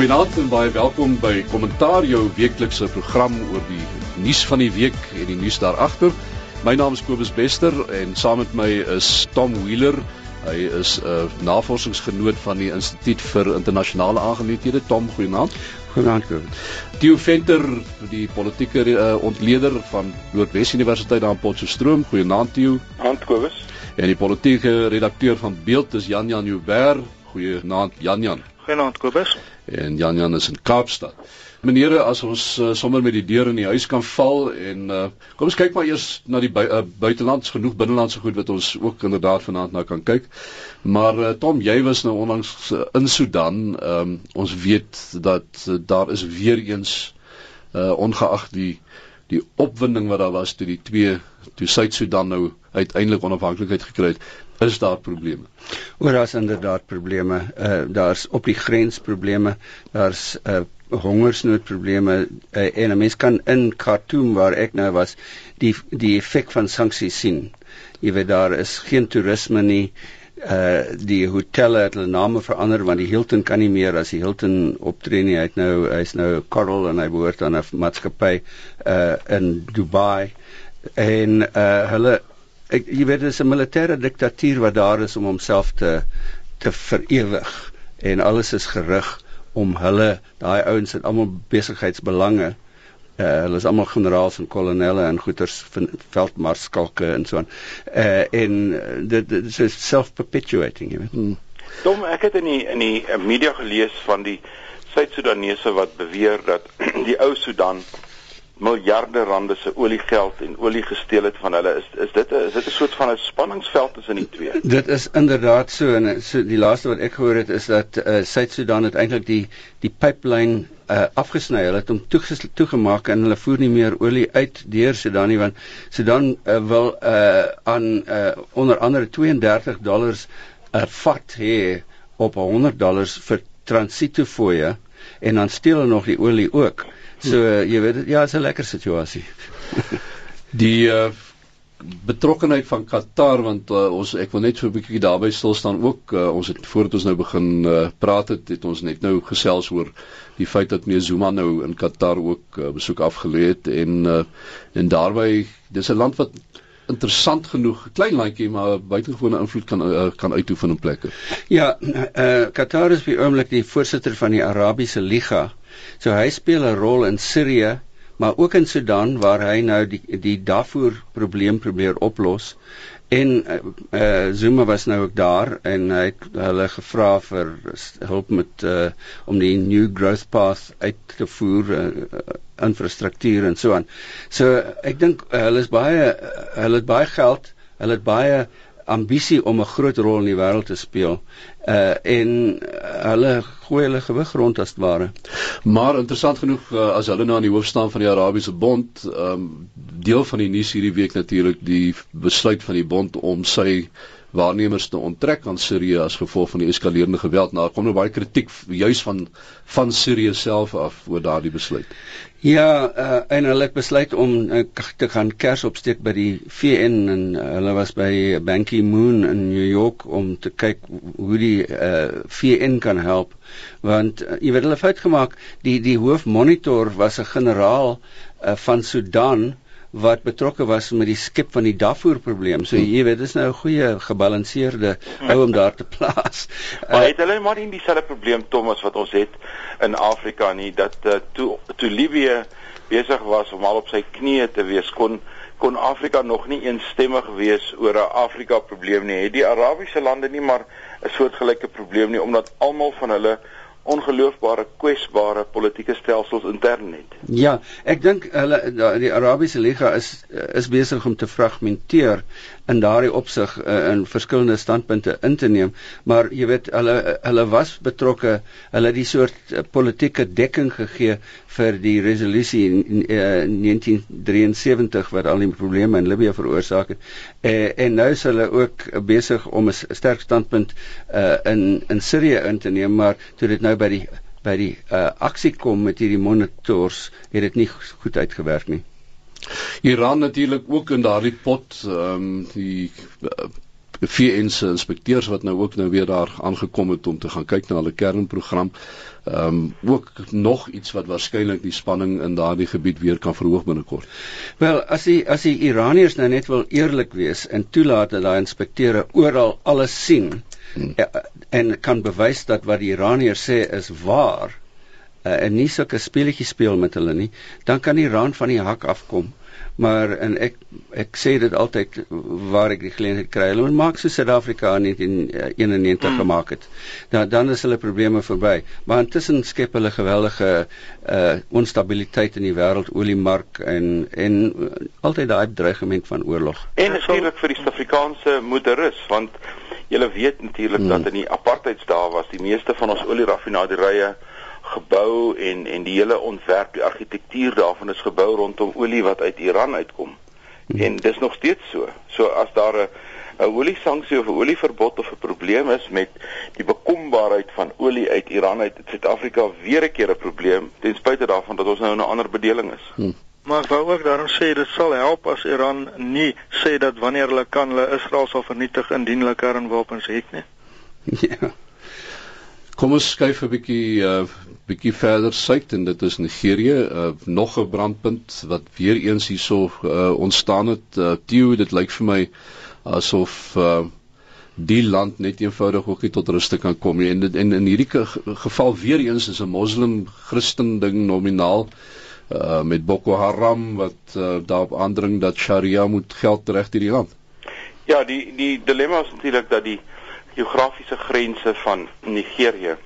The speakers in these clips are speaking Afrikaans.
Goeienaand en baie welkom by Kommentaar jou weeklikse program oor die nuus van die week en die nuus daaragter. My naam is Kobus Bester en saam met my is Tom Wheeler. Hy is 'n uh, navorsingsgenoot van die Instituut vir Internasionale Aangeleenthede. Tom, goeienaand. Goeienaand Kobus. Theo Venter, die politieke uh, ontleder van Noordwes Universiteit daar in Potchefstroom. Goeienaand Theo. Goeienaand Kobus. En die politieke redakteur van Beeld is Jan Jan Joubert. Goeienaand Jan Jan. Goeienaand Kobus. En Jan Jan is in Kaapstad. Meneere, as ons uh, sommer met die deur in die huis kan val en uh, kom ons kyk maar eers na die bu uh, buitelands genoeg binnelandse goed wat ons ook inderdaad vanaand na kan kyk. Maar uh, Tom, jy was nou onlangs uh, in Sudan. Um, ons weet dat uh, daar is weer eens uh, ongeag die die opwinding wat daar was toe die twee toe Suid-Sudan nou uiteindelik onafhanklikheid gekry het, is daar probleme. Oor daar's inderdaad probleme. Uh daar's op die grens probleme. Daar's uh hongersnoodprobleme uh, en 'n mens kan in Khartoum waar ek nou was, die die effek van sanksies sien. Jy weet daar is geen toerisme nie. Uh die hotelle het hulle name verander want die Hilton kan nie meer as die Hilton optree nie. Hy't nou hy's nou Coral en hy behoort aan 'n maatskappy uh in Dubai en uh hulle ek jy weet dis 'n militêre diktatuur wat daar is om homself te te verewig en alles is gerig om hulle daai ouens het almal besigheidsbelange uh, hulle is almal generaals en kolonelle en goeters veldmarskalke en so aan uh, en dit, dit is self-perpetuating jy weet hmm. Dom ek het in die in die media gelees van die Suid-Sudanese wat beweer dat die ou Sudan miljarde rande se oliegeld en olie gesteel het van hulle is is dit 'n is dit 'n soort van 'n spanningsveld tussen die twee? Dit is inderdaad so en so die laaste wat ek gehoor het is dat uh, Suid-Sudan het eintlik die die pipeline uh, afgesny hulle het hom toegemaak en hulle voer nie meer olie uit deur Sudan nie want Sudan uh, wil uh, aan uh, onder andere 32 dollars 'n vat hê op 100 dollars vir transitofoë en dan steel hulle nog die olie ook So uh, jy weet ja, is 'n lekker situasie. die uh, betrokkenheid van Qatar want uh, ons ek wil net so 'n bietjie daarby stil staan ook uh, ons het voordat ons nou begin uh, praat het, het ons net nou gesels oor die feit dat meneer Zuma nou in Qatar ook uh, besoek afgelê het en uh, en daarbey dis 'n land wat interessant genoeg klein landjie maar buitengewone invloed kan uh, kan uitoefen in plekke. Ja, uh, Qatar is by oomblik die voorsitter van die Arabiese Liga So hy speel 'n rol in Sirië, maar ook in Sudan waar hy nou die die Darfur probleem probeer oplos. En eh uh, Zuma was nou ook daar en hy het hulle gevra vir hulp met eh uh, om die new growth path uit te voer uh, infrastruktuur en so aan. So ek dink uh, hulle is baie uh, hulle het baie geld, hulle het baie ambisie om 'n groot rol in die wêreld te speel. Uh en hulle gooi hulle gewig rond as ware. Maar interessant genoeg uh, as hulle nou aan die hoof staan van die Arabiese Bond, um deel van die nuus hierdie week natuurlik die besluit van die bond om sy waarnemers te onttrek aan Sirië as gevolg van die eskalerende geweld. Nou kom nou baie kritiek juis van van Sirië self af oor daardie besluit. Ja, uh, en hulle het besluit om uh, te gaan kers opsteek by die VN en uh, hulle was by Ban Ki-moon in New York om te kyk hoe die uh, VN kan help. Want uh, jy weet hulle fout gemaak. Die die hoofmonitor was 'n generaal uh, van Sudan wat betrokke was met die skep van die Darfur probleem. So jy weet, dis nou 'n goeie gebalanseerde ou om daar te plaas. Maar het hulle maar nie dieselfde probleem Thomas wat ons het in Afrika nie dat uh, toe toe Libië besig was om al op sy knieë te wees kon kon Afrika nog nie eensstemmig wees oor 'n Afrika probleem nie. Het die Arabiese lande nie maar 'n soortgelyke probleem nie omdat almal van hulle ongeloofbare kwesbare politieke stelsels intern het. Ja, ek dink hulle die Arabiese Liga is is besig om te fragmenteer in daardie opsig uh, in verskillende standpunte in te neem, maar jy weet hulle hulle was betrokke, hulle het die soort uh, politieke dekking gegee vir die resolusie in uh, 1973 wat al die probleme in Libië veroorsaak het. Uh, en nou is hulle ook besig om 'n sterk standpunt uh, in in Sirië in te neem, maar toe dit nou by die by die uh, aksie kom met hierdie monitors, het dit nie goed uitgewerk nie. Iran natuurlik ook in daardie pot ehm um, die uh, VN se inspekteurs wat nou ook nou weer daar aangekom het om te gaan kyk na hulle kernprogram. Ehm um, ook nog iets wat waarskynlik die spanning in daardie gebied weer kan verhoog binnekort. Wel, as die as die Iraniërs nou net wil eerlik wees en toelaat dat daai inspekteure oral alles sien hmm. Eh, en kan bewys dat wat die Iraniërs sê is waar uh, en nie sulke speletjies speel met hulle nie, dan kan Iran van die hak afkom maar en ek ek sê dit altyd waar ek die geleentheid kry. Hulle maak so Suid-Afrika in 1991 mm. gemaak het. Dan dan is hulle probleme verby. Maar intussen skep hulle geweldige uh onstabiliteit in die wêreldoliemark en en uh, altyd daai dreigement van oorlog. En natuurlik vir die Suid-Afrikaanse moederus want julle weet natuurlik mm. dat in die apartheidsdae was die meeste van ons olieraffinaderye gebou en en die hele ontwerp, die argitektuur daarvan is gebou rondom olie wat uit Iran uitkom. Hmm. En dis nog steeds so. So as daar 'n 'n olie sanksie of 'n olieverbod of 'n probleem is met die bekombaarheid van olie uit Iran uit Suid-Afrika weer 'n keer 'n probleem ten spyte daarvan dat ons nou 'n ander bedeling is. Hmm. Maar ek wou ook daarom sê dit sal help as Iran nie sê dat wanneer hulle kan hulle Israel sal vernietig indien hulle kernwapens het nie. Ja. Kom ons skuif 'n bietjie uh bietjie verder suid en dit is Nigerië, uh nog 'n brandpunt wat weer eens hierso uh ontstaan het. Uh Theo, dit lyk vir my asof uh die land net eenvoudig ook nie tot rus te kan kom nie. En dit en in hierdie geval weer eens is 'n moslim Christen ding nominaal uh met Boko Haram wat uh, daarop aandring dat Sharia moet geld reg deur die land. Ja, die die dilemma is natuurlik dat die geografiese grense van Nigerië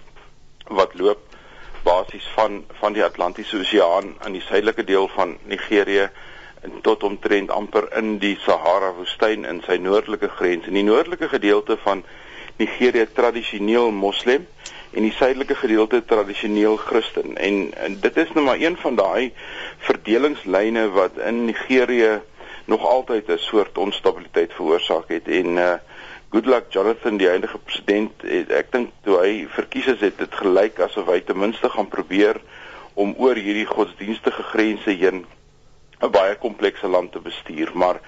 wat loop basies van van die Atlantiese Oseaan aan die suidelike deel van Nigerië tot omtrent amper in die Sahara woestyn in sy noordelike grens. In die noordelike gedeelte van Nigerië tradisioneel moslim en die suidelike gedeelte tradisioneel Christen. En, en dit is nou maar een van daai verdelingslyne wat in Nigerië nog altyd 'n soort onstabiliteit veroorsaak het en uh Goodluck Jonathan die enige president het, ek dink toe hy verkies is het dit gelyk asof hy ten minste gaan probeer om oor hierdie godsdienstige grense heen 'n baie komplekse land te bestuur maar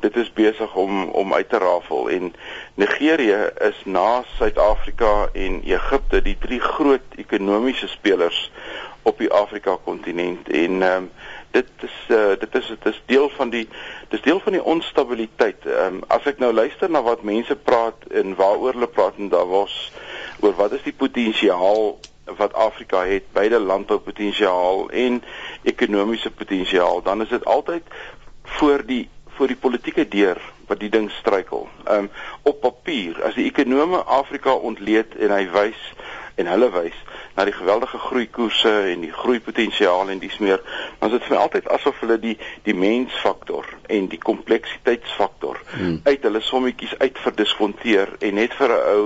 dit is besig om om uit te rafel. En Nigerië is na Suid-Afrika en Egipte die drie groot ekonomiese spelers op die Afrika kontinent. En um, dit is uh, dit is dit is deel van die dis deel van die onstabiliteit. Ehm um, as ek nou luister na wat mense praat en waaroor hulle praat en daar was oor wat is die potensiaal wat Afrika het, beide landboupotensiaal en ekonomiese potensiaal, dan is dit altyd voor die voor die politieke deur wat die ding struikel. Ehm um, op papier, as die ekonome Afrika ontleed en hy wys en hulle wys na die geweldige groeikoerse en die groeipotensiaal en dis meer, dan is dit vir my altyd asof hulle die die mensfaktor en die kompleksiteitsfaktor hmm. uit hulle sommetjies uit verdiskonteer en net vir 'n ou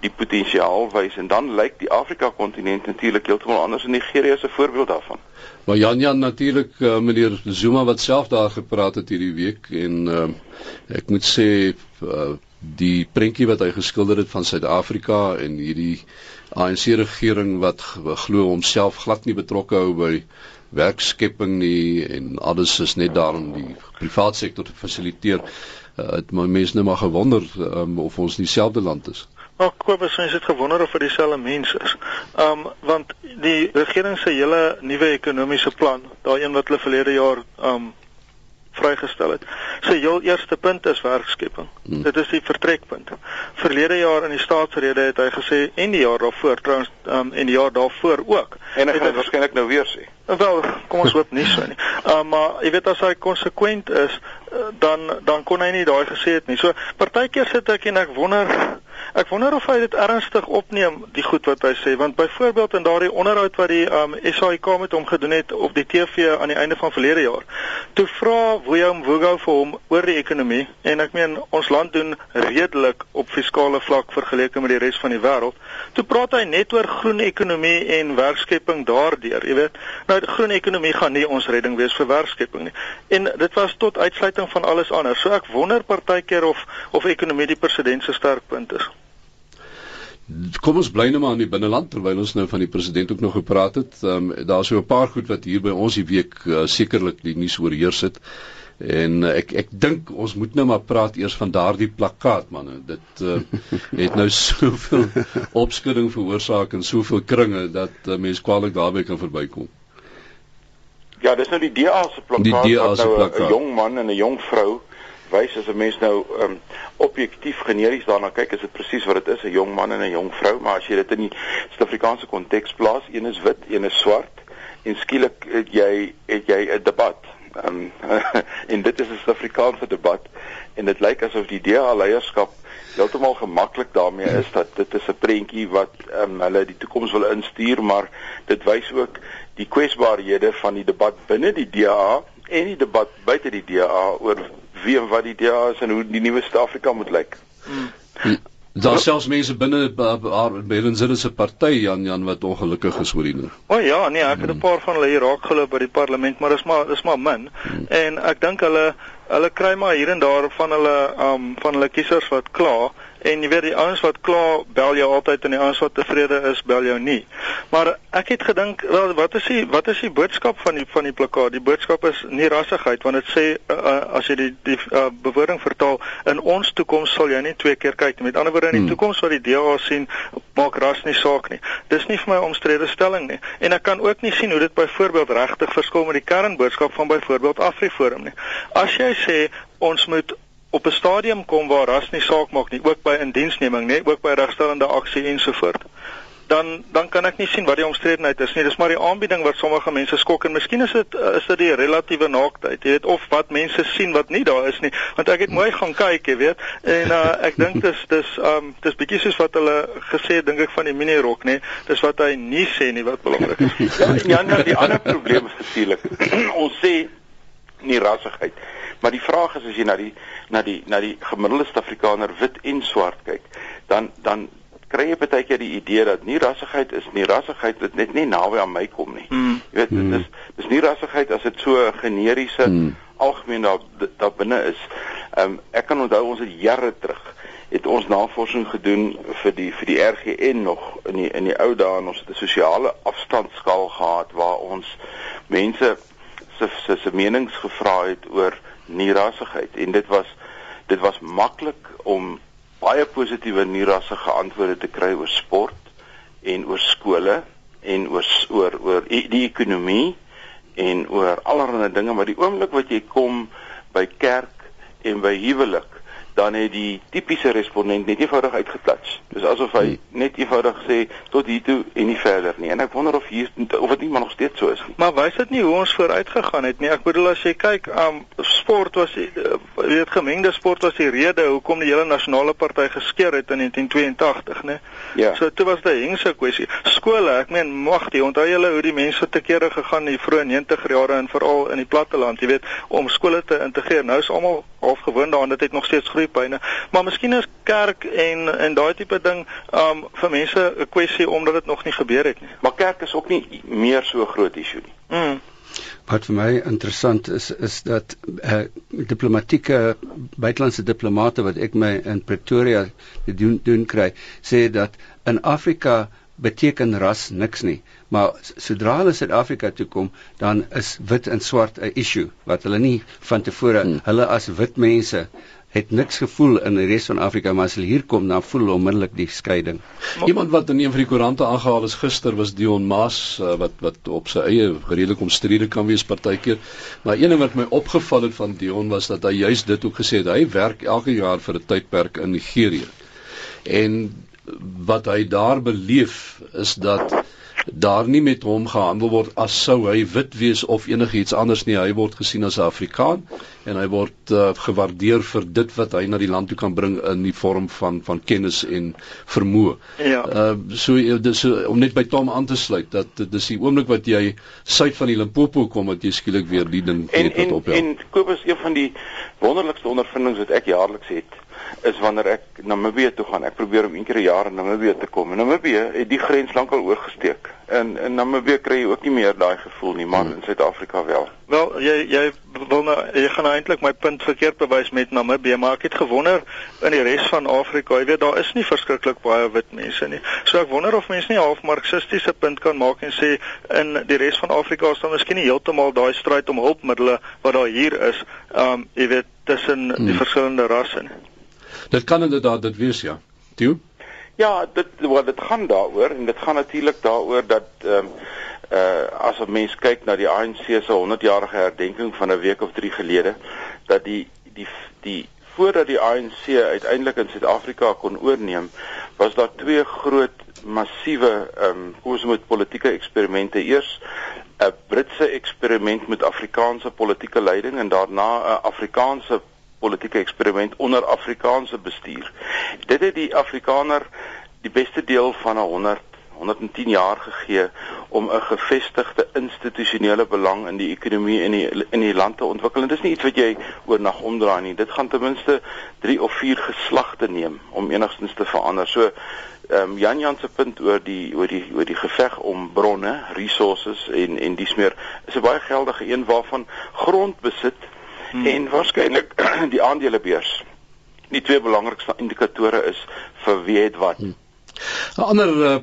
die potensiaal wys en dan lyk die Afrika kontinent natuurlik heeltemal anders en Nigerië is 'n voorbeeld daarvan. Maar Jan Jan natuurlik uh, meneer Zuma wat self daar gepraat het hierdie week en uh, ek moet sê uh, die prentjie wat hy geskilder het van Suid-Afrika en hierdie ANC regering wat glo homself glad nie betrokke hou by werkskepping nie en alles is net daar om die private sektor te fasiliteer. Uh, het my mense nou maar gewonder um, of ons dieselfde land is. Ag, Kobus, ons het gewonder of dit dieselfde mense is. Um want die regering se hele nuwe ekonomiese plan, daai een wat hulle verlede jaar um vrygestel het. Sy heel eerste punt is werkskepping. Hmm. Dit is die vertrekpunt. Verlede jaar in die staatsrede het hy gesê en die jaar daarvoor trouens um, en die jaar daarvoor ook. En hy gaan dit waarskynlik nou weer sê. Wel, kom ons hoop nie so nie. Uh, maar jy weet as hy konsekwent is, uh, dan dan kon hy nie daai gesê het nie. So partykeer sit ek en ek wonder Ek wonder of hy dit ernstig opneem die goed wat hy sê want byvoorbeeld in daardie onderhoud wat die um, SAIK met hom gedoen het op die TV aan die einde van verlede jaar. Toe vra Willem Wogo vir hom oor die ekonomie en ek meen ons land doen redelik op fiskale vlak vergeleke met die res van die wêreld. Toe praat hy net oor groen ekonomie en werkskepping daardeur, jy weet. Nou groen ekonomie gaan nie ons redding wees vir werkskepping nie. En dit was tot uitsluiting van alles anders. So ek wonder partykeer of of ekonomie die president se sterkpunt is. Kom ons bly nou maar in die binneland terwyl ons nou van die president ook nog gepraat het. Ehm um, daar's so 'n paar goed wat hier by ons die week uh, sekerlik die nuus oorheers het. En uh, ek ek dink ons moet nou maar praat eers van daardie plakkaat man. Dit uh, het nou soveel opskudding veroorsaak in soveel kringe dat uh, mense kwaliek daarby kan verbykom. Ja, dis nou die DA se plakkaat Die DA se nou 'n plakkaat. jong man en 'n jong vrou wys as 'n mens nou um, objektief generies daarna kyk, is dit presies wat dit is, 'n jong man en 'n jong vrou, maar as jy dit in die Suid-Afrikaanse konteks plaas, een is wit, een is swart en skielik het jy het jy 'n debat. Um, en dit is 'n Suid-Afrikaanse debat en dit lyk asof die DA leierskap heeltemal gemaklik daarmee is dat dit is 'n prentjie wat um, hulle die toekoms wil instuur, maar dit wys ook die kwesbaarhede van die debat binne die DA en die debat buite die DA oor wie en wat die DA is en hoe die nuwe Suid-Afrika moet lyk. Daar selfs mense binne Belenzinne se party Jan Jan wat ongelukkig is oor hierdie. O oh, ja, nee, ek het 'n paar van hulle hier raak geloop by die parlement, maar dis maar dis maar min. En ek dink hulle hulle kry maar hier en daar van hulle um van hulle kiesers wat kla en jy weet die ouens wat kla bel jou altyd en die ouens wat tevrede is bel jou nie. Maar ek het gedink wel wat is die wat is die boodskap van die van die plakkaat? Die boodskap is nie rassigheid want dit sê uh, uh, as jy die die uh, bewoording vertaal in ons toekoms sal jy nie twee keer kyk. Met ander woorde in die Hmm. toekoms wat die DA sien maak ras nie saak nie. Dis nie vir my omstrede stelling nie. En ek kan ook nie sien hoe dit byvoorbeeld regtig verskil met die kernboodskap van byvoorbeeld AfriForum nie. As jy sê ons moet op 'n stadium kom waar ras nie saak maak nie, ook by indiensneming nie, ook by regstellende aksie ensovoort. Dan dan kan ek nie sien wat die omstredenheid is nie. Dis maar die aanbieding wat sommige mense skok en miskien is dit is dit die relatiewe naaktheid. Jy weet of wat mense sien wat nie daar is nie. Want ek het mooi gaan kyk, jy weet. En uh, ek dink dis dis um dis bietjie soos wat hulle gesê het dink ek van die minirok nê. Dis wat hy nie sê nie wat belangrik is. Ja, Jan, nou, die ander probleem is natuurlik ons sê nie rassigheid. Maar die vraag is as jy na die na die na die gemiddelde Suid-Afrikaner wit en swart kyk, dan dan kry jy baie keer die idee dat nie rassigheid is nie, rassigheid wat net nie naby aan my kom nie. Mm. Jy weet, dit is dis nie rassigheid as dit so 'n generiese Hmm. algemeen daar daar binne is. Ehm um, ek kan onthou ons het jare terug het ons navorsing gedoen vir die vir die RGN nog in die in die ou dae en ons het 'n sosiale afstandskaal gehad waar ons mense se se se menings gevra het oor nierassigheid. En dit was dit was maklik om baie positiewe nierassige antwoorde te kry oor sport en oor skole en oor oor oor e- die ekonomie en oor allerlei dinge. Maar die oomblik wat jy kom by kerk en by huwelik dan het die tipiese respondent net eenvoudig uitgeplats. Dis asof hy net eenvoudig sê tot hier toe en nie verder nie. En ek wonder of hier of dit nie maar nog steeds so is nie. Maar wys dit nie hoe ons vooruit gegaan het nie. Ek bedoel as jy kyk, um sport was uh, jy weet gemengde sport was die rede hoekom die hele nasionale party geskeur het in 1982, né? Ja. So toe was dit 'n hengse kwessie. Skole, ek meen mag die onthou julle hoe die mense te kere gegaan in die vroeë 90 jare en veral in die platteland, jy weet, om skole te integreer. Nou is almal half gewoond daaraan, dit het nog steeds groeipyne. Maar miskien is kerk en en daai tipe ding um vir mense 'n kwessie omdat dit nog nie gebeur het nie. Maar kerk is ook nie meer so 'n groot issue nie. Mm. Wat vir my interessant is is dat uh, diplomatieke buitelandse diplomate wat ek my in Pretoria doen doen kry, sê dat in Afrika beteken ras niks nie. Maar sodra hulle Suid-Afrika toe kom, dan is wit en swart 'n issue wat hulle nie van tevore Hmm. hulle as wit mense het niks gevoel in die res van Afrika, maar as hulle hier kom, dan voel hulle onmiddellik die skeiding. Iemand wat in een van die koerante aangehaal is gister was Dion Maas uh, wat wat op sy eie redelik omstrede kan wees partykeer. Maar een ding wat my opgeval het van Dion was dat hy juist dit ook gesê het. Hy werk elke jaar vir 'n tydperk in Nigerië. En wat hy daar beleef is dat daar nie met hom gehandel word as sou hy wit wees of enigiets anders nie. Hy word gesien as 'n Afrikaan en hy word uh, gewaardeer vir dit wat hy na die land toe kan bring in die vorm van van kennis en vermoë. Ja. Uh so uh, dis so, om net by Tom aan te sluit dat dis die oomblik wat jy suid van die Limpopo kom wat jy skielik weer die ding En net wat en en Kobus een van die wonderlikste ondervindings wat ek jaarliks het is wanneer ek Namibië toe gaan. Ek probeer om een keer 'n jaar in Namibië te kom. En Namibië het die grens lankal oorgesteek. in in Namibië kry jy ook nie meer daai gevoel nie, maar hmm. in Suid-Afrika wel. Wel, jy jy wil nou jy gaan nou eintlik my punt verkeerd bewys met Namibië, maar ek het gewonder in die res van Afrika, jy weet daar is nie verskriklik baie wit mense nie. So ek wonder of mense nie half marxistiese punt kan maak en sê in die res van Afrika is dan miskien nie heeltemal daai stryd om hulpmiddels wat daar hier is, um jy weet tussen hmm. die verskillende rasse nie. Dit kan inderdaad dit wees ja. Toe Ja, dit wat dit gaan daaroor en dit gaan natuurlik daaroor dat ehm um, uh as 'n mens kyk na die ANC se 100-jarige herdenking van 'n week of 3 gelede dat die die die voordat die ANC uiteindelik in Suid-Afrika kon oorneem, was daar twee groot massiewe ehm um, hoe ons met politieke eksperimente eers 'n Britse eksperiment met Afrikaanse politieke leiding en daarna 'n Afrikaanse politieke eksperiment onder Afrikaanse bestuur. Dit het die Afrikaner die beste deel van 'n 100 110 jaar gegee om 'n gevestigde institusionele belang in die ekonomie in die in die land te ontwikkel. Dit is nie iets wat jy oornag omdraai nie. Dit gaan ten minste 3 of 4 geslagte neem om enigstens te verander. So ehm um, Jan Jan se punt oor die oor die oor die geveg om bronne, resources en en dis meer is 'n baie geldige een waarvan grondbesit hmm. en waarskynlik die aandelebeurs die twee belangrikste indikatore is vir wie het wat. Hmm. 'n Ander uh,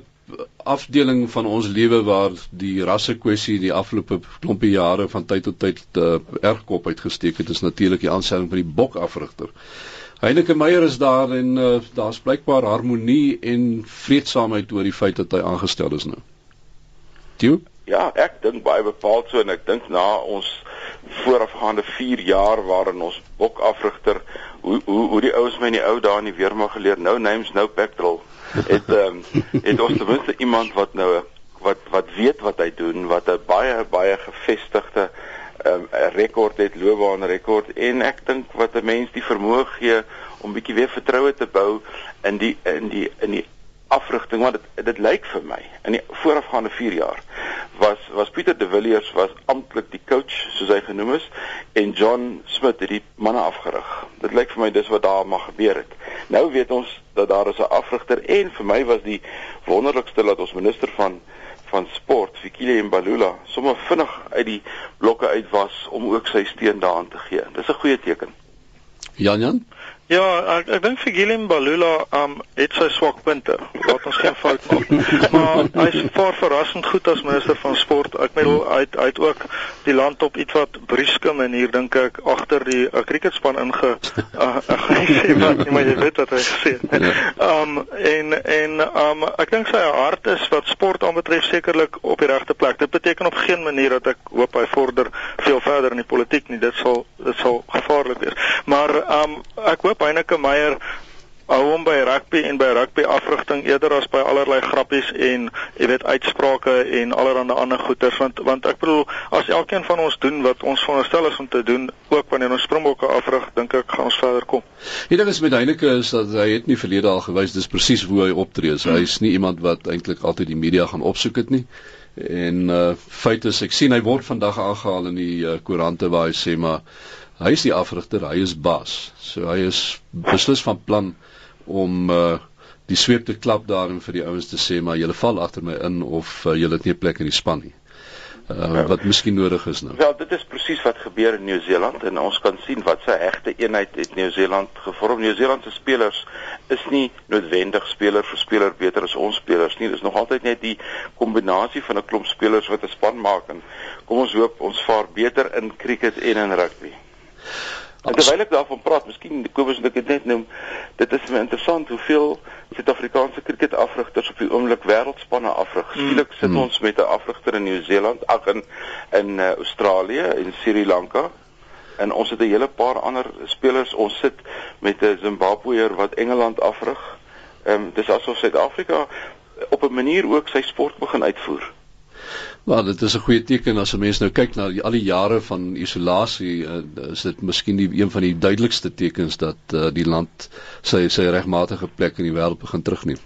afdeling van ons lewe waar die rasse kwessie die afgelope klompie jare van tyd tot tyd uh, erg kop uitgesteek het is natuurlik die aanstelling van die bokafrigter. Heineke Meyer is daar en uh, daar's blykbaar harmonie en vreedsaamheid oor die feit dat hy aangestel is nou. Tjou? Ja, ek dink baie bepaald so en ek dink na ons voorafgaande 4 jaar waarin ons bokafrigter hoe hoe hoe die ouens my in die ou dae in die weermag geleer nou names nou petrol. Het ehm um, het ons ten minste iemand wat nou wat wat weet wat hy doen wat 'n baie baie gevestigde ehm um, rekord het loopbaan rekord en ek dink wat 'n mens die vermoë gee om bietjie weer vertroue te bou in die in die in die afrigting want dit dit lyk vir my in die voorafgaande 4 jaar was was Pieter de Villiers was amptelik die coach soos hy genoem is en John Smith het die manne afgerig. Dit lyk vir my dis wat daar mag gebeur het. Nou weet ons dat daar is 'n afrigter en vir my was die wonderlikste dat ons minister van van sport Fikile Mbalula sommer vinnig uit die blokke uit was om ook sy steun daaraan te gee. Dis 'n goeie teken. Jan Jan Ja, ek, ek dink vir Gillian Balula um het sy swakpunte. Laat ons geen fout maak. maar hy is vir verrassend goed as minister van sport. Ek bedoel hy het, hy het ook die land op iets wat brieske manier dink ek agter die uh, cricketspan inge uh, uh, gesê wat nie maar jy weet wat hy gesê het. Um en en um ek dink sy hart is wat sport aanbetref sekerlik op die regte plek. Dit beteken op geen manier dat ek hoop hy vorder veel verder in die politiek nie. Dit sal dit sal gevaarlik wees. Maar um ek hoop Heineke Meyer hou hom by rugby en by rugby afrigting eerder as by allerlei grappies en jy weet uitsprake en allerlei ander goeters want want ek bedoel as elkeen van ons doen wat ons veronderstel is om te doen ook wanneer ons springbokke afrig dink ek gaan ons verder kom. Die ding is met Heineke is dat hy het nie verlede al gewys dis presies hoe hy optree. So, hy is nie iemand wat eintlik altyd die media gaan opsoek het nie. En uh feit is ek sien hy word vandag aangehaal in die uh, koerante waar hy sê maar hy is die afrigter, hy is baas. So hy is beslis van plan om uh die sweep te klap daar en vir die ouens te sê maar julle val agter my in of uh, julle het nie plek in die span nie. Uh wat miskien nodig is nou. Wel, dit is presies wat gebeur in Nieu-Seeland en ons kan sien wat sy egte eenheid het Nieu-Seeland gevorm. Nieu-Seeland se spelers is nie noodwendig speler vir speler beter as ons spelers nie. Dis nog altyd net die kombinasie van 'n klomp spelers wat 'n span maak en kom ons hoop ons vaar beter in cricket en in rugby. En terwyl ek daarvan praat, miskien Kobus moet ek dit net noem, dit is my interessant hoeveel Suid-Afrikaanse cricketafrigters op die oomblik wêreldspanne afrig. Hmm. Skielik sit mm. ons met 'n afrigter in Nieu-Seeland, ag in in uh, Australië en Sri Lanka en ons het 'n hele paar ander spelers. Ons sit met 'n Zimbabweër wat Engeland afrig. Ehm um, dis asof Suid-Afrika op 'n manier ook sy sport begin uitvoer. Maar dit is 'n goeie teken as 'n mens nou kyk na die, al die jare van isolasie, uh, is dit miskien die een van die duidelikste tekens dat uh, die land sy sy regmatige plek in die wêreld begin terugneem.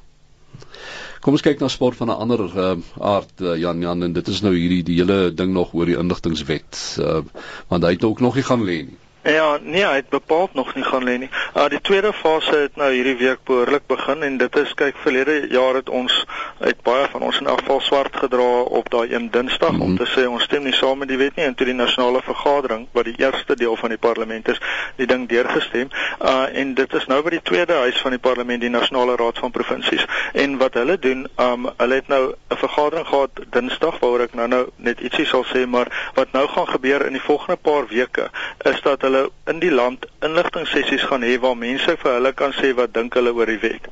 Kom ons kyk na sport van 'n ander uh, aard uh, Jan Jan en dit is nou hierdie die hele ding nog oor die inligtingwet uh, want hy het ook nog nie gaan lê nie. Ja, nee, hy het bepaald nog nie gaan lê nie. Uh die tweede fase het nou hierdie week behoorlik begin en dit is kyk verlede jaar het ons uit baie van ons in afval swart gedra op daai een Dinsdag mm -hmm. om mhm. te sê ons stem nie saam met die wet nie en toe die nasionale vergadering wat die eerste deel van die parlement is, die ding deurgestem. Uh en dit is nou by die tweede huis van die parlement, die nasionale raad van provinsies. En wat hulle doen, um hulle het nou 'n vergadering gehad Dinsdag waaroor ek nou nou net ietsie sal sê, maar wat nou gaan gebeur in die volgende paar weke is dat hulle hulle in die land inligtingsessies gaan hê waar mense vir hulle kan sê wat dink hulle oor die wet.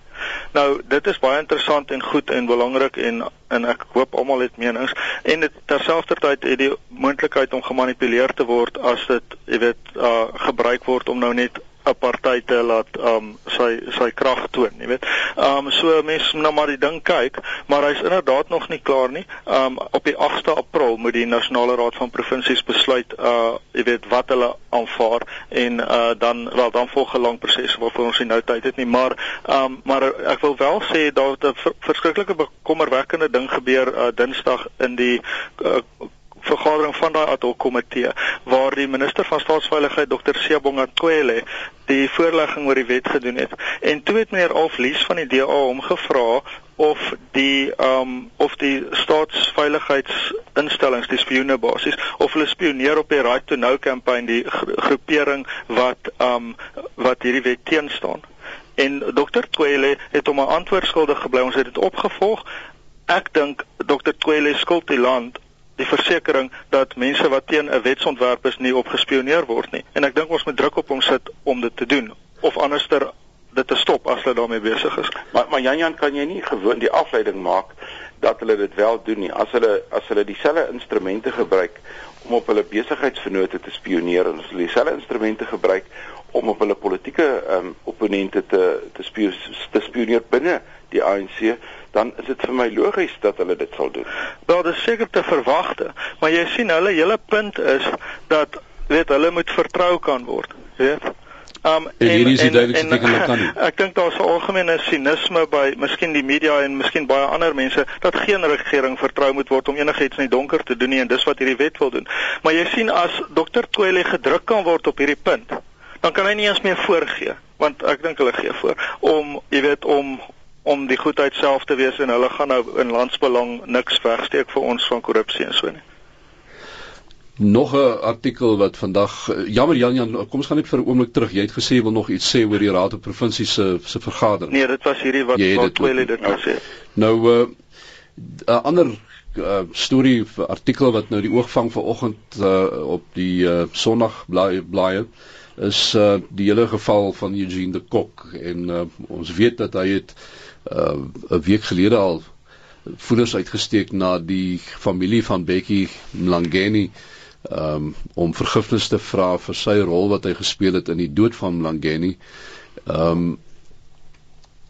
Nou, dit is baie interessant en goed en belangrik en en ek hoop almal het menings en dit terselfdertyd het die moontlikheid om gemanipuleer te word as dit jy weet uh gebruik word om nou net party te laat um sy sy krag toon, jy weet. Um so mense nou maar die ding kyk, maar hy's inderdaad nog nie klaar nie. Um op die 8de April moet die Nasionale Raad van Provinsies besluit uh jy weet wat hulle aanvaar en uh dan wel dan volg 'n lang proses waarvoor ons nie nou tyd het nie, maar um maar ek wil wel sê dat 'n verskriklike bekommerwekkende ding gebeur uh Dinsdag in die uh, vergadering van daai ad hoc komitee waar die minister van staatsveiligheid Dr. Siyabonga Cwele die voorlegging oor die wet gedoen het. En toe het meneer Alflies van die DA hom gevra of die um of die staatsveiligheidsinstellings die spioene basies of hulle spioneer op die Right to Know kampanje die groepering wat um wat hierdie wet teenstaan. En Dr. Cwele het hom 'n antwoord skuldig gebly. Ons het dit opgevolg. Ek dink Dr. Cwele skuld die land die versekering dat mense wat teen 'n wetsontwerp is nie opgespioneer word nie. En ek dink ons moet druk op hom sit om dit te doen of anderster dit te stop as hulle daarmee besig is. Maar maar Jan Jan kan jy nie gewoon die afleiding maak dat hulle dit wel doen nie. As hulle as hulle dieselfde instrumente gebruik om op hulle besigheidsvennote te spioneer en as hulle dieselfde instrumente gebruik om op hulle politieke um, opponente te te, spio te spioneer binne die ANC dan is dit vir my logies dat hulle dit sal doen. Wel, dit is seker te verwagte, maar jy sien hulle hele punt is dat weet hulle moet vertrou kan word, weet? Um en hierdie is die duidelikste teken wat kan nie. Ek dink daar's 'n algemene sinisme by miskien die media en miskien baie ander mense dat geen regering vertrou moet word om enigiets in die donker te doen nie en dis wat hierdie wet wil doen. Maar jy sien as Dr. Twele gedruk kan word op hierdie punt, dan kan hy nie eens meer voorgee want ek dink hulle gee voor om jy weet om om die goedheid self te wees en hulle gaan nou in landsbelang niks wegsteek vir ons van korrupsie en so nie. Nog 'n artikel wat vandag jammer Jan Jan kom ons gaan net vir 'n oomblik terug. Jy het gesê jy wil nog iets sê oor die Raad van Provinsie se se vergadering. Nee, dit was hierdie wat wat Twele dit nou sê. Nou 'n uh, ander uh, storie artikel wat nou die oog vang vanoggend uh, op die uh, Sondag blaaie is uh, die hele geval van Eugene de Kok en uh, ons weet dat hy het uh, uh 'n week gelede al voeders uitgesteek na die familie van Becky Mlangeni um om vergifnis te vra vir sy rol wat hy gespeel het in die dood van Mlangeni. Um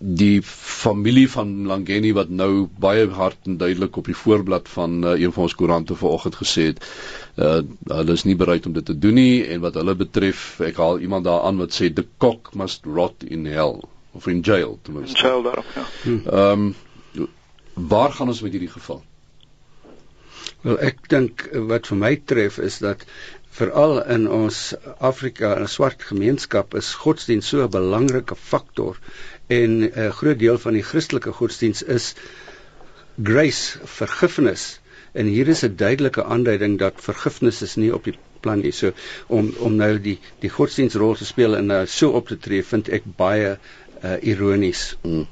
die familie van Mlangeni wat nou baie hard en duidelik op die voorblad van uh, een van ons koerante vanoggend gesê het uh hulle is nie bereid om dit te doen nie en wat hulle betref ek haal iemand daaraan wat sê the cock must rot in hell of in jail ten minste. In jail daarop, ja. Hm. Ehm um, waar gaan ons met hierdie geval? Wel ek dink wat vir my tref is dat veral in ons Afrika en swart gemeenskap is godsdienst so 'n belangrike faktor en 'n groot deel van die Christelike godsdienst is grace, vergifnis. En hier is 'n duidelike aanduiding dat vergifnis is nie op die plan nie. So om om nou die die godsdienstrol te speel en nou so op te tree vind ek baie uh, ironies. Mm.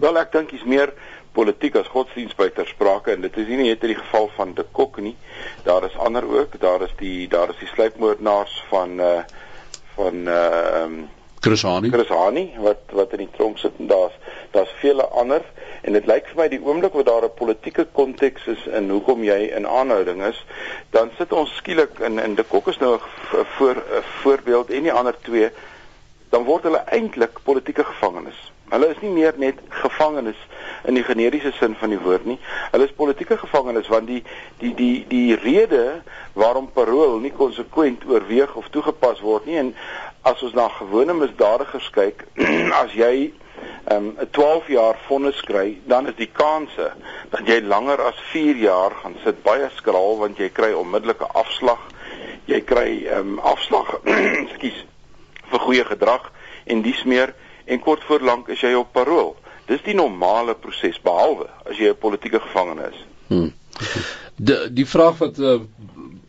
Wel ek dink is meer politiek as godsdienst by ter sprake en dit is nie net in die geval van de Kok nie. Daar is ander ook. Daar is die daar is die sluipmoordenaars van uh van uh um Krishani. Krishani wat wat in die tronk sit en daar's daar's vele ander en dit lyk vir my die oomblik wat daar 'n politieke konteks is in hoekom jy in aanhouding is, dan sit ons skielik in in de Kok is nou 'n voor voorbeeld en die ander twee dan word hulle eintlik politieke gevangenes. Hulle is nie meer net gevangenes in die generiese sin van die woord nie. Hulle is politieke gevangenes want die die die die rede waarom parol nie konsekwent oorweeg of toegepas word nie en as ons na gewone misdadigers kyk, as jy 'n um, 12 jaar vonnis kry, dan is die kanse dat jy langer as 4 jaar gaan sit baie skraal want jy kry onmiddellike afslag jy kry ehm um, afslag, ekskuus, vir goeie gedrag en dies meer en kort voor lank is jy op parol. Dis die normale proses behalwe as jy 'n politieke gevangene is. Hmm. Die die vraag wat uh,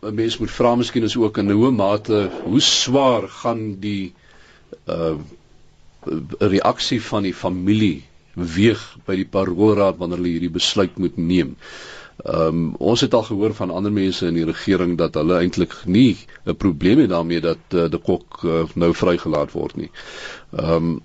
'n mens moet vra miskien is ook in 'n hoë mate hoe swaar gaan die uh reaksie van die familie weeg by die paroolraad wanneer hulle hierdie besluit moet neem. Ehm um, ons het al gehoor van ander mense in die regering dat hulle eintlik nie 'n probleem het daarmee dat uh, die kok uh, nou vrygelaat word nie. Ehm um,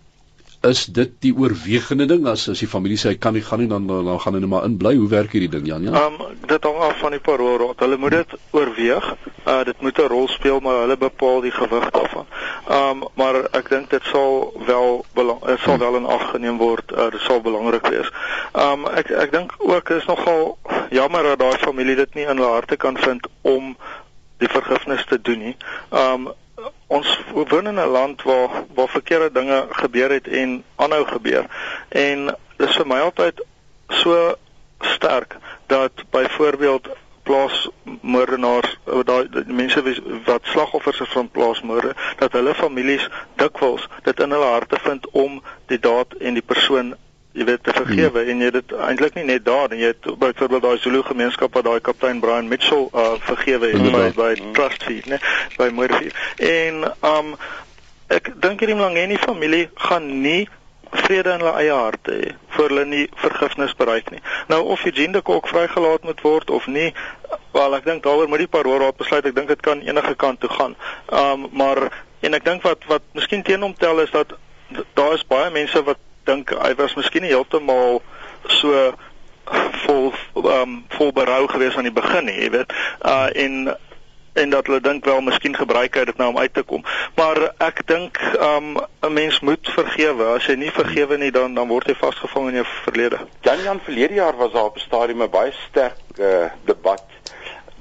is dit die oorwegende ding? As as die familie sê hy kan nie gaan nie dan dan gaan hulle maar in bly hoe werk hierdie ding Jan ja? Ehm um, dit hang af van die paroolraad hulle moet dit oorweeg. Uh, dit moet 'n rol speel maar hulle bepaal die gewig daarvan. Ehm um, maar ek dink dit sal wel belang dit sal wel in ag geneem word. Uh, dit sal belangrik wees. Ehm um, ek ek dink ook is nogal jammer dat daai familie dit nie in hulle harte kan vind om die vergifnis te doen nie um, ons woon in 'n land waar waar verkeerde dinge gebeur het en aanhou gebeur. En dis vir my altyd so sterk dat byvoorbeeld plaasmoordenaars daai mense wat slagoffers is van plaasmoorde dat hulle families dikwels dit in hulle harte vind om die daad en die persoon jy weet te vergewe hmm. en jy dit eintlik nie net daar en jy het byvoorbeeld daai Zulu gemeenskap wat daai kaptein Brian Mitchell uh, vergewe het hmm. by by hmm. Trust Fee, né, by Moorfee. En um ek dink hierdie Mlangeni familie gaan nie vrede in hulle eie harte hê voor hulle nie vergifnis bereik nie. Nou of Eugene de Kok vrygelaat moet word of nie, wel ek dink daaroor moet die paroolraad besluit. Ek dink dit kan enige kant toe gaan. Um maar en ek dink wat wat miskien teen hom tel is dat daar is baie mense wat dink hy was miskien nie heeltemal so vol um vol berou gewees aan die begin nie, jy weet. Uh en en dat hulle dink wel miskien gebruik hy dit nou om uit te kom. Maar ek dink um 'n mens moet vergewe. As jy nie vergewe nie dan dan word jy vasgevang in jou verlede. Jan Jan verlede jaar was daar op 'n stadium 'n baie sterk uh, debat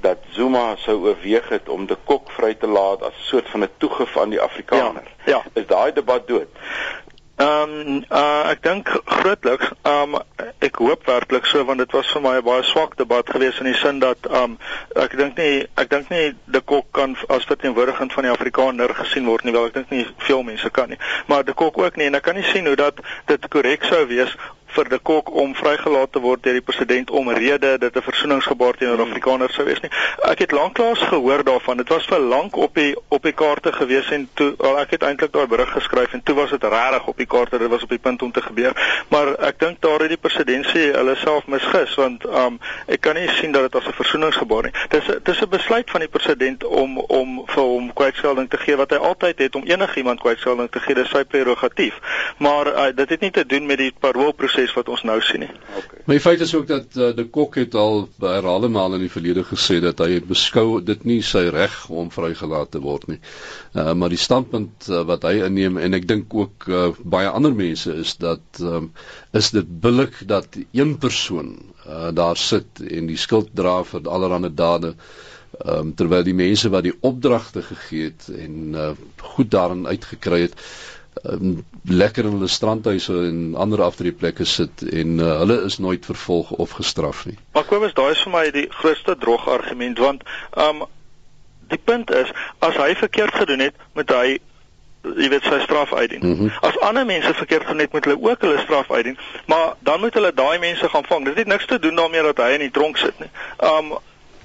dat Zuma sou oorweeg het om de kok vry te laat as 'n soort van 'n toegif aan die Afrikaner. Ja, ja. Is daai debat dood? Ehm um, uh, ek dink grootliks ehm um, ek hoop werklik so want dit was vir my 'n baie swak debat geweest in die sin dat ehm um, ek dink nie ek dink nie die kok kan as verteenwoordigend van die Afrikaner gesien word nie wel ek dink nie veel mense kan nie. Maar die kok ook nie en ek kan nie sien hoe dat dit korrek sou wees vir die kok om vrygelaat te word deur die president omrede dit 'n versoeningsgebaar teenoor hmm. Afrikaners sou wees nie. Ek het lanklaas gehoor daarvan. Dit was vir lank op die op die kaarte gewees en toe al ek het eintlik daai berig geskryf en toe was dit regtig op die kaarte. Dit was op die punt om te gebeur. Maar ek dink daar het die presidentsie hulle self misgis want um ek kan nie sien dat dit as 'n versoeningsgebaar nie. Dis dis 'n besluit van die president om om vir hom kwytskelding te gee wat hy altyd het om enigiemand kwytskelding te gee. Dis sy prerogatief. Maar uh, dit het nie te doen met die paroolproses proses wat ons nou sien nie. Okay. Maar die feit is ook dat uh, de Kok het al herhaalde male in die verlede gesê dat hy beskou dit nie sy reg om vrygelaat te word nie. Uh, maar die standpunt uh, wat hy inneem en ek dink ook uh, baie ander mense is dat um, is dit billik dat een persoon uh, daar sit en die skuld dra vir allerlei dade um, terwyl die mense wat die opdragte gegee het en uh, goed daarin uitgekry het um, lekker in hulle strandhuise en ander aftreeplekke sit en uh, hulle is nooit vervolg of gestraf nie. Maar Kobus, daai is vir my die grootste drog argument want um die punt is as hy verkeerd gedoen het, moet hy jy weet sy straf uitdien. Mm -hmm. As ander mense verkeerd gedoen het, moet hulle ook hulle straf uitdien, maar dan moet hulle daai mense gaan vang. Dit het niks te doen daarmee dat hy in die tronk sit nie. Um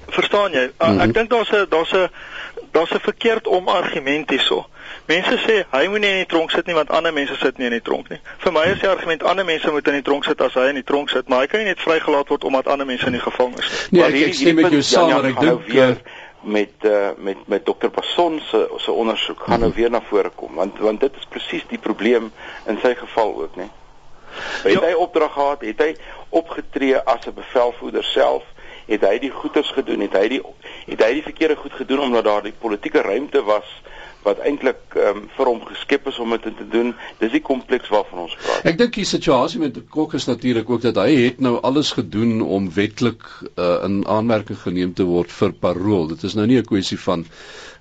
verstaan jy? Uh, mm -hmm. Ek dink daar's 'n daar's 'n daar's 'n verkeerd omargument hierso. Mense sê hy moet nie in die tronk sit nie want ander mense sit nie in die tronk nie. Vir my is die argument ander mense moet in die tronk sit as hy in die tronk sit, maar hy kan nie net vrygelaat word omdat ander mense in die gevangenis is nie. Nee, ek, ek stem met jou saam, maar ek dink weer met uh, met met dokter Passon se se ondersoek gaan nou weer na vore kom want want dit is presies die probleem in sy geval ook, né? Het ja. hy opdrag gehad, het hy opgetree as 'n bevelvoerder self? Het hy die goeders gedoen? Het hy die het hy die verkeerde goed gedoen omdat daar die politieke ruimte was wat eintlik um, vir hom geskep is om dit te doen. Dis die kompleks waarvan ons praat. Ek dink die situasie met Kok is natuurlik ook dat hy het nou alles gedoen om wetlik uh, in aanmerking geneem te word vir parol. Dit is nou nie 'n kwessie van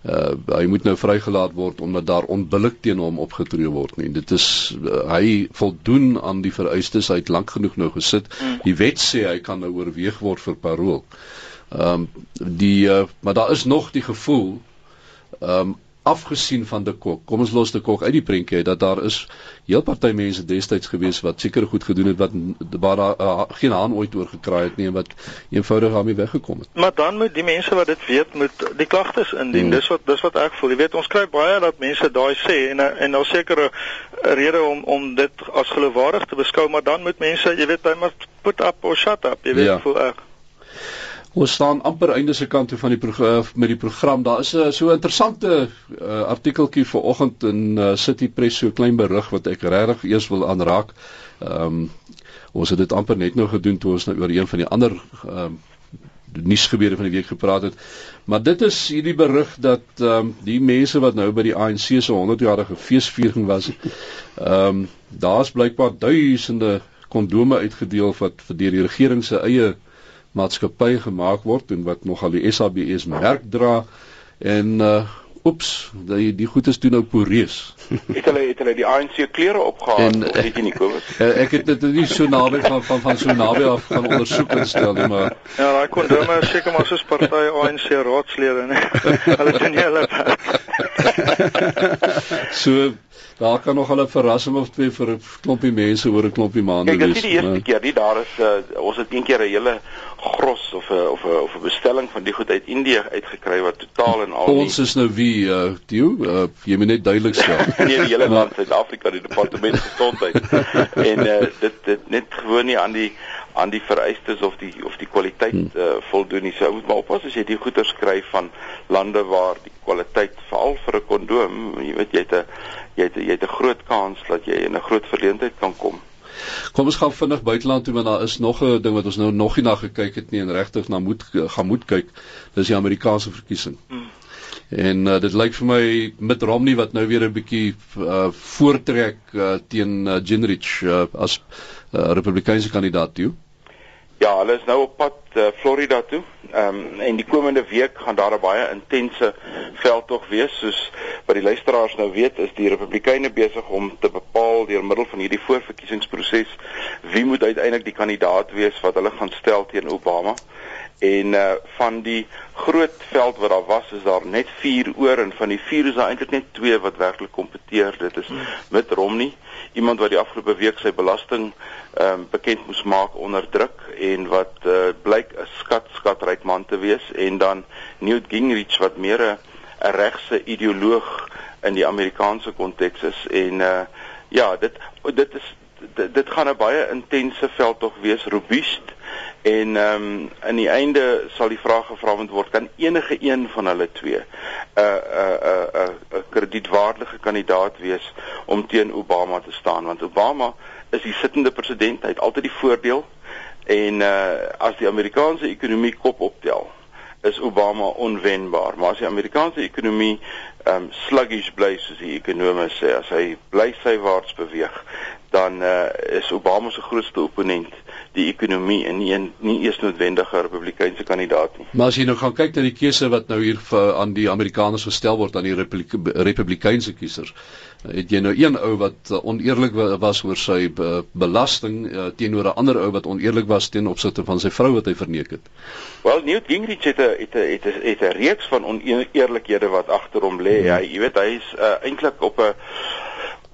uh, hy moet nou vrygelaat word omdat daar onbillik teen hom opgetree word nie. Dit is uh, hy voldoen aan die vereistes. Hy het lank genoeg nou gesit. Mm. Die wet sê hy kan nou oorweeg word vir parol. Ehm um, die uh, maar daar is nog die gevoel ehm um, afgesien van die kok. Kom ons los die kok uit die prentjie dat daar is heel party mense destyds gewees wat seker goed gedoen het wat waar daar uh, geen haan ooit oor gekraai het nie en wat eenvoudig daarmee weggekom het. Maar dan moet die mense wat dit weet moet die klagtes indien. Hmm. Dis wat dis wat ek voel. Jy weet ons kry baie dat mense daai sê en en nou sekere rede om om dit as geloofwaardig te beskou, maar dan moet mense, jy weet, hy moet put up or shut up. Jy weet ja. voel ek Ons staan amper einde se kant toe van die eh, met die program. Daar is 'n uh, so 'n interessante uh, artikeltjie vanoggend in uh, City Press so klein berig wat ek regtig eers wil aanraak. Ehm um, ons het dit amper net nou gedoen toe ons nou oor een van die ander ehm um, nuusgebeure van die week gepraat het. Maar dit is hierdie berig dat ehm um, die mense wat nou by die ANC se 100-jarige feesviering was, ehm um, daar's blykbaar duisende kondome uitgedeel wat vir die regering se eie maatskappy gemaak word en wat nogal die SABS merk dra en uh oeps, die die goed is toe nou poreus. het hulle het hulle die ANC klere opgehaal, weet jy nie Kobus? Uh, ek het dit nie so naby van van van so naby af gaan ondersoek en stel nie, maar ja, daai kondome is seker maar soos party ANC raadslede, nee. hulle doen nie hulle So daar kan nog 'n verrassing of twee vir 'n klompie mense oor 'n klompie maande wees. Kyk, dit is die eerste maar... keer, die daar is uh, ons het een keer 'n hele gros of 'n of 'n of 'n bestelling van die goed uit Indië uitgekry wat totaal en al Ons is nou wie uh Theo, uh, jy moet net duidelik sê. nee, die hele land Suid-Afrika, die departement gesondheid. en uh dit dit net gewoon nie aan die aan die vereistes of die of die kwaliteit uh, voldoen nie. So moet maar oppas as jy die goeder skryf van lande waar die kwaliteit veral vir 'n kondoom, jy weet jy het 'n jy het jy het 'n groot kans dat jy in 'n groot verleentheid kan kom. Kom ons gaan vinnig buiteland toe want daar is nog 'n ding wat ons nou nog nie na gekyk het nie en regtig na moet gaan moet kyk. Dis die Amerikaanse verkiesing. Hmm. En uh, dit lyk vir my met Romney wat nou weer 'n bietjie uh, voortrek uh, teen uh, Gingrich uh, as uh, Republikeinse kandidaat toe. Ja, hulle is nou op pad uh, Florida toe. Ehm um, en die komende week gaan daar 'n baie intense veldtog wees soos wat die luisteraars nou weet, is die Republikeine besig om te bepaal deur middel van hierdie voorverkiesingsproses wie moet uiteindelik die kandidaat wees wat hulle gaan stel teen Obama. En uh van die groot veld wat daar was, is daar net 4 oor en van die 4 is daar eintlik net 2 wat werklik kompeteer. Dit is Mitt Romney, iemand wat die afgelope week sy belasting ehm um, bekend moes maak onder druk en wat uh, blyk 'n skat skatryk man te wees en dan Newt Gingrich wat meer 'n 'n regse ideoloog in die Amerikaanse konteks is en uh ja, dit dit is dit, dit gaan 'n baie intense veld tog wees, robuust en ehm um, in die einde sal die vraag gevra word kan enige een van hulle twee 'n 'n 'n 'n kredietwaardige kandidaat wees om teen Obama te staan? Want Obama is die sittende president, hy het altyd die voordeel en uh as die Amerikaanse ekonomie kop optel is Obama onwenbaar. Maar as die Amerikaanse ekonomie um sluggish bly soos die ekonome sê as hy bly sywaarts beweeg dan uh, is Obama se grootste opponent die ekonomie en nie nie eers noodwendige republikeinse kandidaat nie. Maar as jy nou gaan kyk na die keuse wat nou hier vir, aan die Amerikaners gestel word aan die republike, republikeinse kiesers, het jy nou een ou wat uh, oneerlik was oor sy uh, belasting uh, teenoor 'n ander ou wat oneerlik was teen opsigte van sy vrou wat hy verneek het. Wel Newt Gingrich het 'n het 'n het 'n het 'n reeks van oneerlikhede wat agter hom lê. Hmm. Hy jy weet hy is uh, eintlik op 'n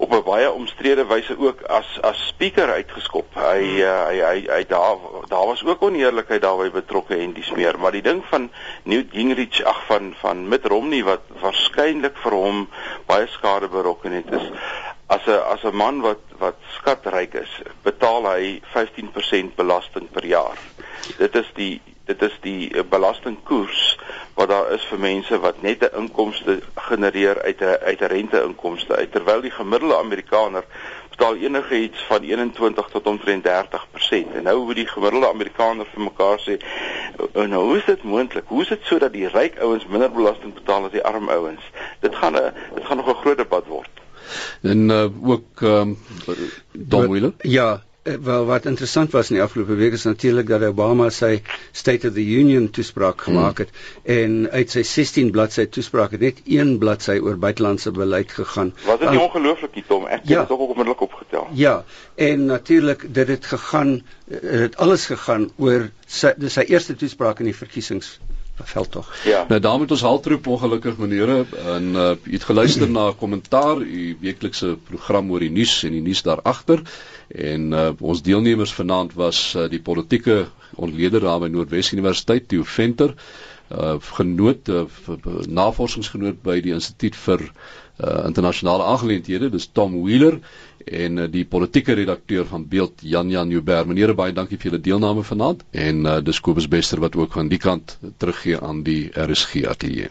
op 'n baie omstrede wyse ook as as speaker uitgeskop. Hy hmm. uh, hy hy hy daar daar was ook oneerlikheid daarbey betrokke en dis meer, maar die ding van Newt Gingrich ag van van Mitt Romney wat waarskynlik vir hom baie skade berokken het is as 'n as 'n man wat wat skatryk is, betaal hy 15% belasting per jaar. Dit is die dit is die eh, belastingkoers wat daar is vir mense wat net 'n inkomste genereer uit 'n uit 'n rente-inkomste uit terwyl die gemiddelde Amerikaner betaal enige iets van 21 tot omtrent 30%. En nou hoe die gemiddelde Amerikaner vir mekaar sê, nou hoe is dit moontlik? Hoe is dit sodat die ryk ouens minder belasting betaal as die arm ouens? Dit gaan 'n dit gaan nog 'n groot debat word. En uh, ook ehm um, Don Wheeler? Ja, wel wat interessant was in die afgelope week is natuurlik dat Obama sy State of the Union toespraak hmm. gemaak het hmm. en uit sy 16 bladsy toespraak het net een bladsy oor buitelandse beleid gegaan. Was dit nie ongelooflik nie Tom? Ek het ja, dit ook onmiddellik opgetel. Ja, en natuurlik dit het gegaan dit alles gegaan oor sy dis sy eerste toespraak in die verkiesings veldtog. Ja. Nou daar moet ons haltroep ongelukkig meneere en uh, u het geluister na 'n kommentaar u weeklikse program oor die nuus en die nuus daar agter en uh, ons deelnemers vanaand was uh, die politieke ontleder daar by Noordwes Universiteit Theo Venter uh, genoot uh, navorsingsgenoot by die instituut vir uh, internasionale aangeleenthede dis Tom Wheeler en uh, die politieke redakteur van Beeld Jan Jan Joubert. Meneere baie dankie vir julle deelname vanaand en uh, dis Kobus Bester wat ook van die kant teruggee aan die RSG ateljee.